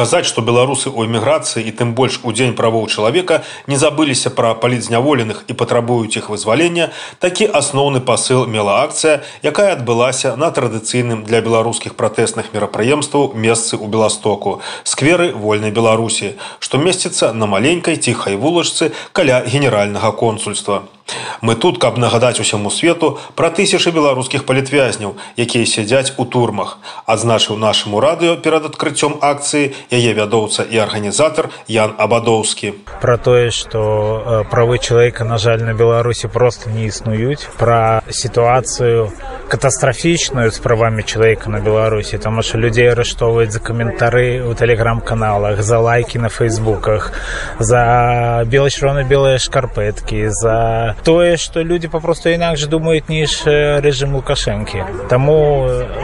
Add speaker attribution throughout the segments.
Speaker 1: Паказаць, што беларусы ў эміграцыі і тым больш у дзень правоў чалавека не забыліся пра палітзняволеных і патрабуюць іх вызвалення, такі асноўны пасыл мела акцыя, якая адбылася на традыцыйным для беларускіх пратэсных мерапрыемстваў месцы ў Беластоку, скверы вольнай Беларусі, што месціцца на маленькай ціхай вулачцы каля генеральнага консульства. Мы тут, каб нагадаць усяму свету пра тысячы беларускіх палітвязняў, якія сядзяць у турмах, адзначыў нашаму радыё перад адкрыццём акцыі яе вядоўца і арганізатар Ян Абадоўскі.
Speaker 2: Пра тое, што правы чалавека, на жаль, на Беларусі проста не існуюць, пра сітуацыю катастрафічную з правамі чалавека на Беларусі, таму што людзей арыштоўваюць за каментары ў тэлеграм-каналах, за лайкі на фейсбуках, за белачырвона-белыя шкарпэткі, за тое што людзі папросту інакш думаюць ніж рэжым лукашэнкі. Таму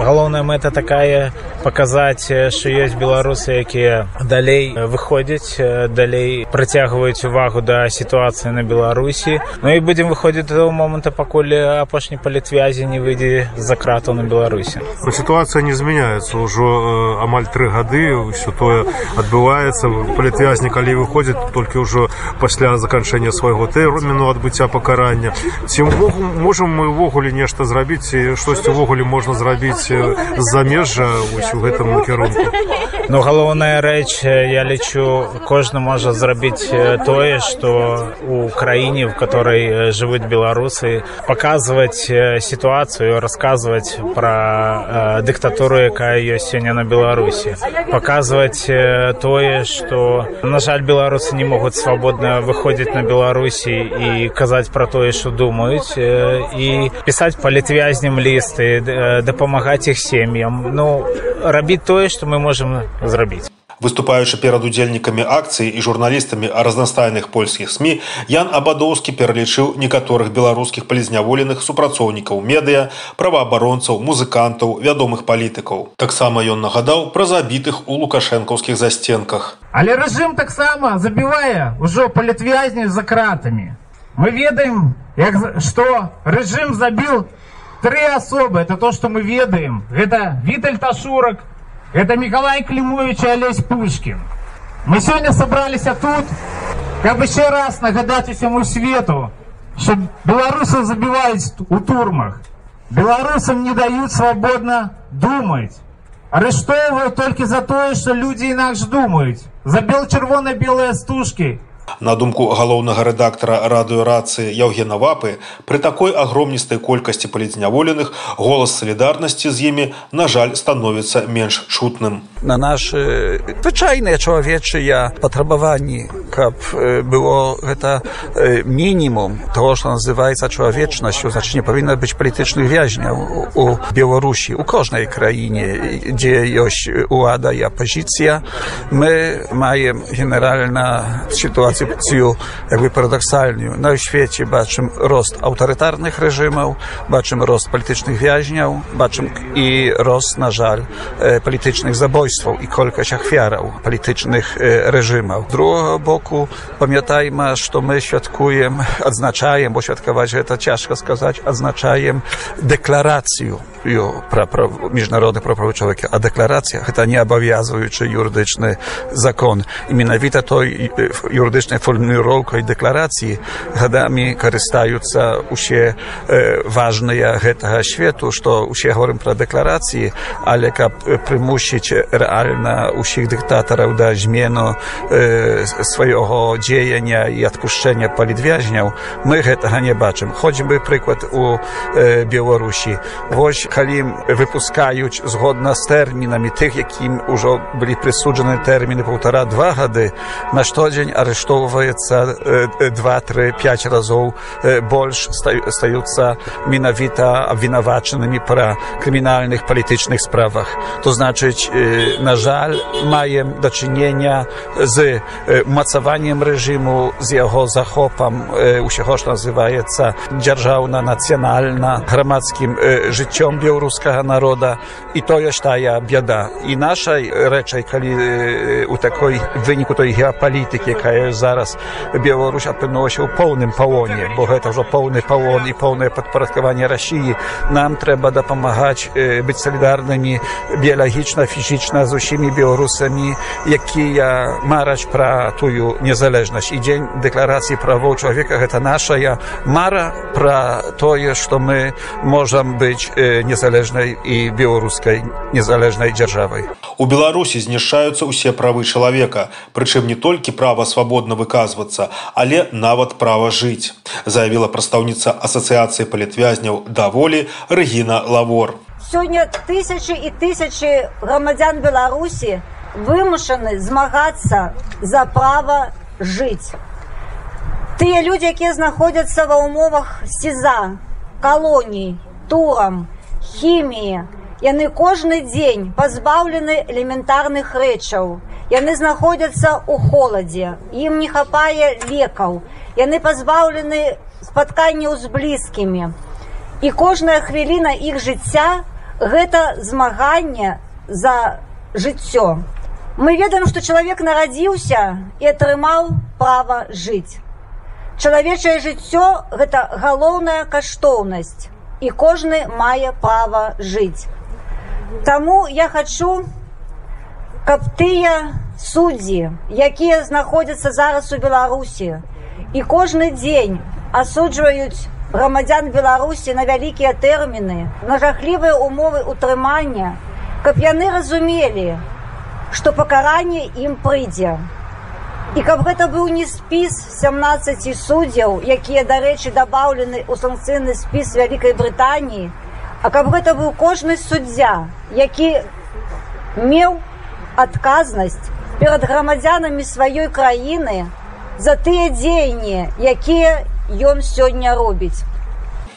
Speaker 2: галоўная мэта такая паказаць што ёсць беларусы якія далей выходзяць далей працягваюць увагу да сітуацыі на беларусі. Ну і будзем выходзіць до моманта пакуль апошні палітвязі не выйдзе за крату на беларусі.
Speaker 3: Сітуацыя не змяняецца. Ўжо амаль тры гады ўсё тое адбываецца. Палітвязні калі выходзіць толькі ўжо пасля заканчэння свайго тэрміну адбыцця пакарання. Ці можам мы ўвогуле нешта зрабіць штосьці ўвогуле можна зрабіць з-замежжа вось у гэтым накірунку
Speaker 2: Ну галоўная рэч я лічу кожны можа зрабіць тое што у краіне в которой жывуць беларусы паказваць сітуацыю расказваць пра дыктатуру якая ёсць сёння на беларусі паказваць тое што на жаль беларусы не могуць свабодна выходзіць на беларусі і казаць пра тое што думаюць і пісаць палітвязням лісты дапамагаць іх сем'ям ну рабіць тое што мы можам зрабіць
Speaker 1: выступаючы перад удзельнікамі акцыі і журналістамі разнастайных польскіх сМ ян абадоўскі пералічыў некаторых беларускіх палізняволеных супрацоўнікаў медыа праваабаронцаў музыкантаў вядомых палітыкаў таксама ён нагадаў пра забітых у лукашэнкаўскіх засценках
Speaker 4: але рэжым таксама забівае ўжо палітвязні за кратамі мы ведаем як, что режим забил три особы. Это то что мы ведаем. Это виталь ташурок это николай климович и олесь пушкин. Мы сегодня собрались тут как бы еще раз нагадать всему свету что белорусы забивают у турмах. Белорусам не дают свободно думать. Арыштовывают только за то что люди инакш думают. За бел червоно белые стужки
Speaker 1: На думку галоўнага рэдактара радыёрацыі Яўгена Вапы, пры такой агромністай колькасці палітзняволеных голас салідарнасці з імі, на жаль, становіцца менш чутным.
Speaker 5: На нашы звычайныя чалавечыя патрабаванні, каб было гэта мінімум того, што называецца чалавечнасцю, значыць не павінна быць палітычных вязняў у Беларусі, у кожнай краіне, дзе ёсць улада і апазіцыя. Мы маем генеральна сітуацыю koncepcję jakby paradoksalną. Na no świecie baczymy rost autorytarnych reżimów, baczymy rost politycznych więźniów, baczymy i rost, na żal, e, politycznych zabójstw i kolkość achwiarów politycznych e, reżimów. Z drugiego boku pamiętajmy, że my świadkujemy, odznaczajemy, bo świadkować to ciężko skazać, odznaczajemy deklarację дэкларацыю пра міжнародных правовых чалавека а дэкларацыя гэта не абавязваючы юрыдычны закон і менавіта той юрыдычны фактычнай фарміроўкай дэкларацыі гадамі карыстаюцца усе э, важныя гэтага свету што усе говорим пра дэкларацыі але каб прымусіць рэальна усіх дыктатараў да змену э, свайго дзеяння і адпушчэння палітвязняў мы гэтага не бачым хоць бы прыклад у э, беларусі вось калі выпускаюць згодна з тэрмінамі тых якім ужо былі прысуджаны тэрміны полтора два гады на штодзень арышту выкарыстоўваецца два тры пять разоў больш стаюцца менавіта абвінавачанымі пра крымінальных палітычных справах то значыць на жаль маем дачынення з умацаваннем рэжыму з яго захопам усяго ж называецца дзяржаўна нацыянальна грамадскім жыццём беларускага народа і тое ж тая бяда і нашай рэчай калі у такой выніку той геапалітыкі якая зараз Беларусь апынулася ў поўным палоне бо гэта ўжо поўны палон і поўнае падпарадкаванне рассіі нам трэба дапамагаць быць салідарнымі біялагічна фізічна з усімі беларусамі якія мараць пра тую незалежнасць і дзень дэкларацыі правоў чалавека гэта нашая мара пра тое што мы можам быць незалежнай і беларускай незалежнай дзяржавай.
Speaker 1: У беларусі знішчаюцца ўсе правы чалавека прычым не толькі права свабодна выказвацца але нават права жыць заявіла прадстаўніца асацыяцыі палітвязняў даволі рэгіна лавор.
Speaker 6: Сёння тысячи і тысячи грамадзян беларусі вымушаны змагацца за права жыць. Тыя людзі якія знаходзяцца ва ўмовах сеза калоній турам хіміі. Яны кожны дзень пазбаўлены элементарных рэчаў. Яны знаходзяцца ў холадзе. Ім не хапае лекаў. Яны пазбаўлены спатканняў з блізкімі. І кожная хвіліна іх жыцця гэта змаганне за жыццё. Мы ведаем што чалавек нарадзіўся і атрымаў права жыць. Чалавечае жыццё гэта галоўная каштоўнасць і кожны мае права жыць. Таму я хачу каб тыя суддзі якія знаходзяцца зараз у беларусі і кожны дзень асуджваюць грамадзян беларусі на вялікія тэрміны на жахлівыя умовы утрымання каб яны разумелі што пакаранне ім прыйдзе і каб гэта быў не спіс 17 суддзяў якія дарэчы дабаўлены ў санкцыйны спіс вялікай брытаніі а каб гэта быў кожны суддзя які меў адказнасць перад грамадзянамі сваёй краіны за тыя дзеянні якія ён сёння робіць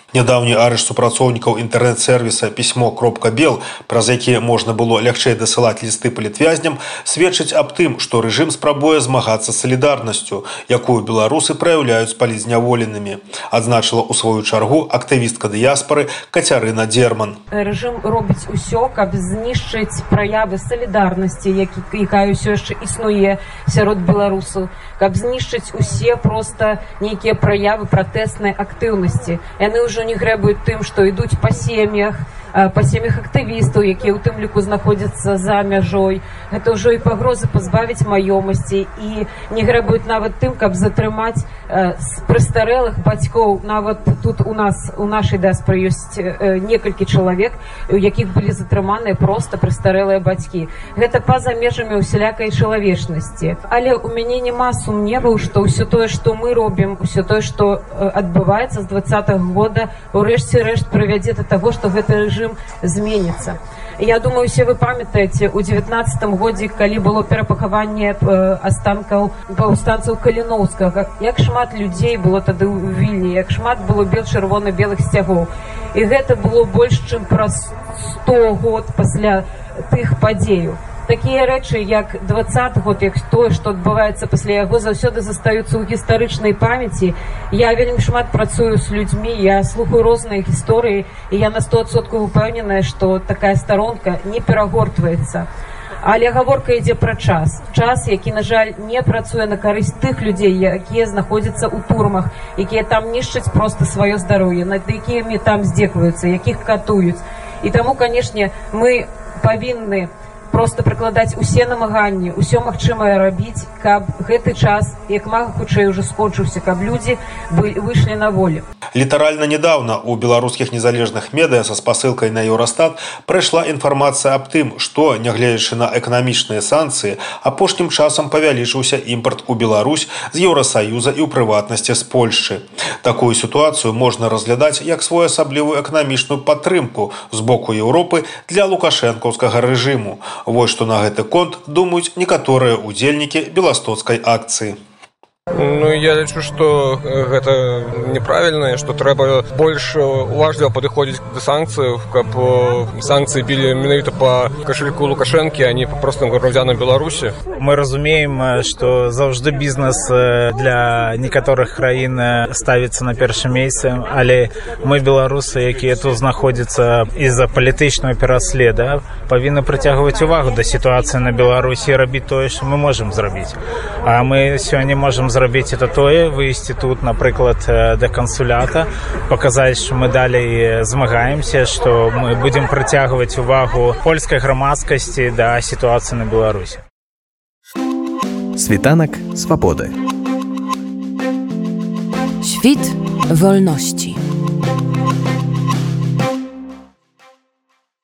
Speaker 1: Нядаўні арышт супрацоўнікаў інтэрнэт-сервіса пісьмо кропка бел, праз якія можна было лягчэй дасылаць лісты палітвязням, сведчыць аб тым, што рэжым спрабуе змагацца салідарнасцю, якую беларусы праяўляюць палізняволенымі. Адзначыла ў сваю чаргу актывістка дыяспары Кацярына Дерман.
Speaker 7: Рэжым робіць усё, каб знішчыць праявы салідарнасці, якая ўсё яшчэ існуе сярод беларусаў, каб знішчыць усе проста нейкія праявы пратэснай актыўнасці. Яны ўжо ўжо не грэбуюць тым што ідуць па сем'ях па сем'ях актывістаў якія ў тым ліку знаходзяцца за мяжой гэта ўжо і пагрозы пазбавіць маёмасці і не грэбуюць нават тым каб затрымаць з прыстарэлых бацькоў нават тут у нас у нашай даспры ёсць некалькі чалавек у якіх былі затрыманыя проста прыстарэлыя бацькі гэта па-за межамі усялякай чалавечнасці але у мяне няма сумневаў што ўсё тое што мы робім усё тое што адбываецца з двадца года урэшце рэшт прывядзе да таго што гэта рэжым рэжым зменіцца я думаю все вы памятаеце у девятнадцатым годзе калі было перапахаванне астанкаў паўстанцаў каліноўскага як шмат людзей было тады ў вільні як шмат было бел чырвона белых сцягоў і гэта было больш чым праз сто год пасля тых падзеяў такія рэчы як двадцать год як тое што адбываецца пасля яго заўсёды застаюцца ў гістарычнай памяці. Я вельмі шмат працую з людзьмі я слухаю розныя гісторыі і я на стосоткаў упэўненая што такая старонка не перагортваецца. Але гаворка ідзе пра час. Час які на жаль не працуе на карысць тых людзей якія знаходзяцца ў турмах якія там нішчаць проста сваё здароўе над якімі там здзекваюцца якіх катуюць. І таму канешне мы павінны у просто прыкладаць усе намаганні ўсё магчымае рабіць каб гэты час як мага хутчэй уже скончыўся каб людзі бы выйшлі на волю.
Speaker 1: Літаральна недавно у беларускіх незалежных медыа са спасылкай на еўрастат прыйшла інфармацыя аб тым што нягледзячы на эканамічныя санкцыі апошнім часам павялічыўся імпорт у Беларусь з еўросаюза і ў прыватнасці з польшчы. Такую сітуацыю можна разглядаць як своеасаблівую эканамічную падтрымку з боку еўропы для лукашэнкаўскага рэжыму Вось што на гэты конт думаюць некаторыя ўдзельнікі беластоцкай акцыі.
Speaker 8: Ну я лічу што гэта неправільна што трэба больш уважліва падыходзіць да санкцыяў каб санкцыі білі менавіта па кашельку лукашэнкі а не па простым грамадзянам беларусі
Speaker 2: мы разумеем што заўжды бізнес для некаторых краін ставіцца на першым месцы але мы беларусы якія тут знаходзяцца з-за палітычнага пераследа павінны прыцягваць увагу да сітуацыі на беларусі рабіць тое што мы можемм зрабіць а мы сёння можемм зрабіць зрабіць это тое выйсці тут напрыклад да кансулята паказаць што мы далей змагаемся што мы будзем прыцягваць увагу польскай грамадскасці да сітуацыі на беларусі
Speaker 9: Світанак свабоды
Speaker 10: Świt wolności.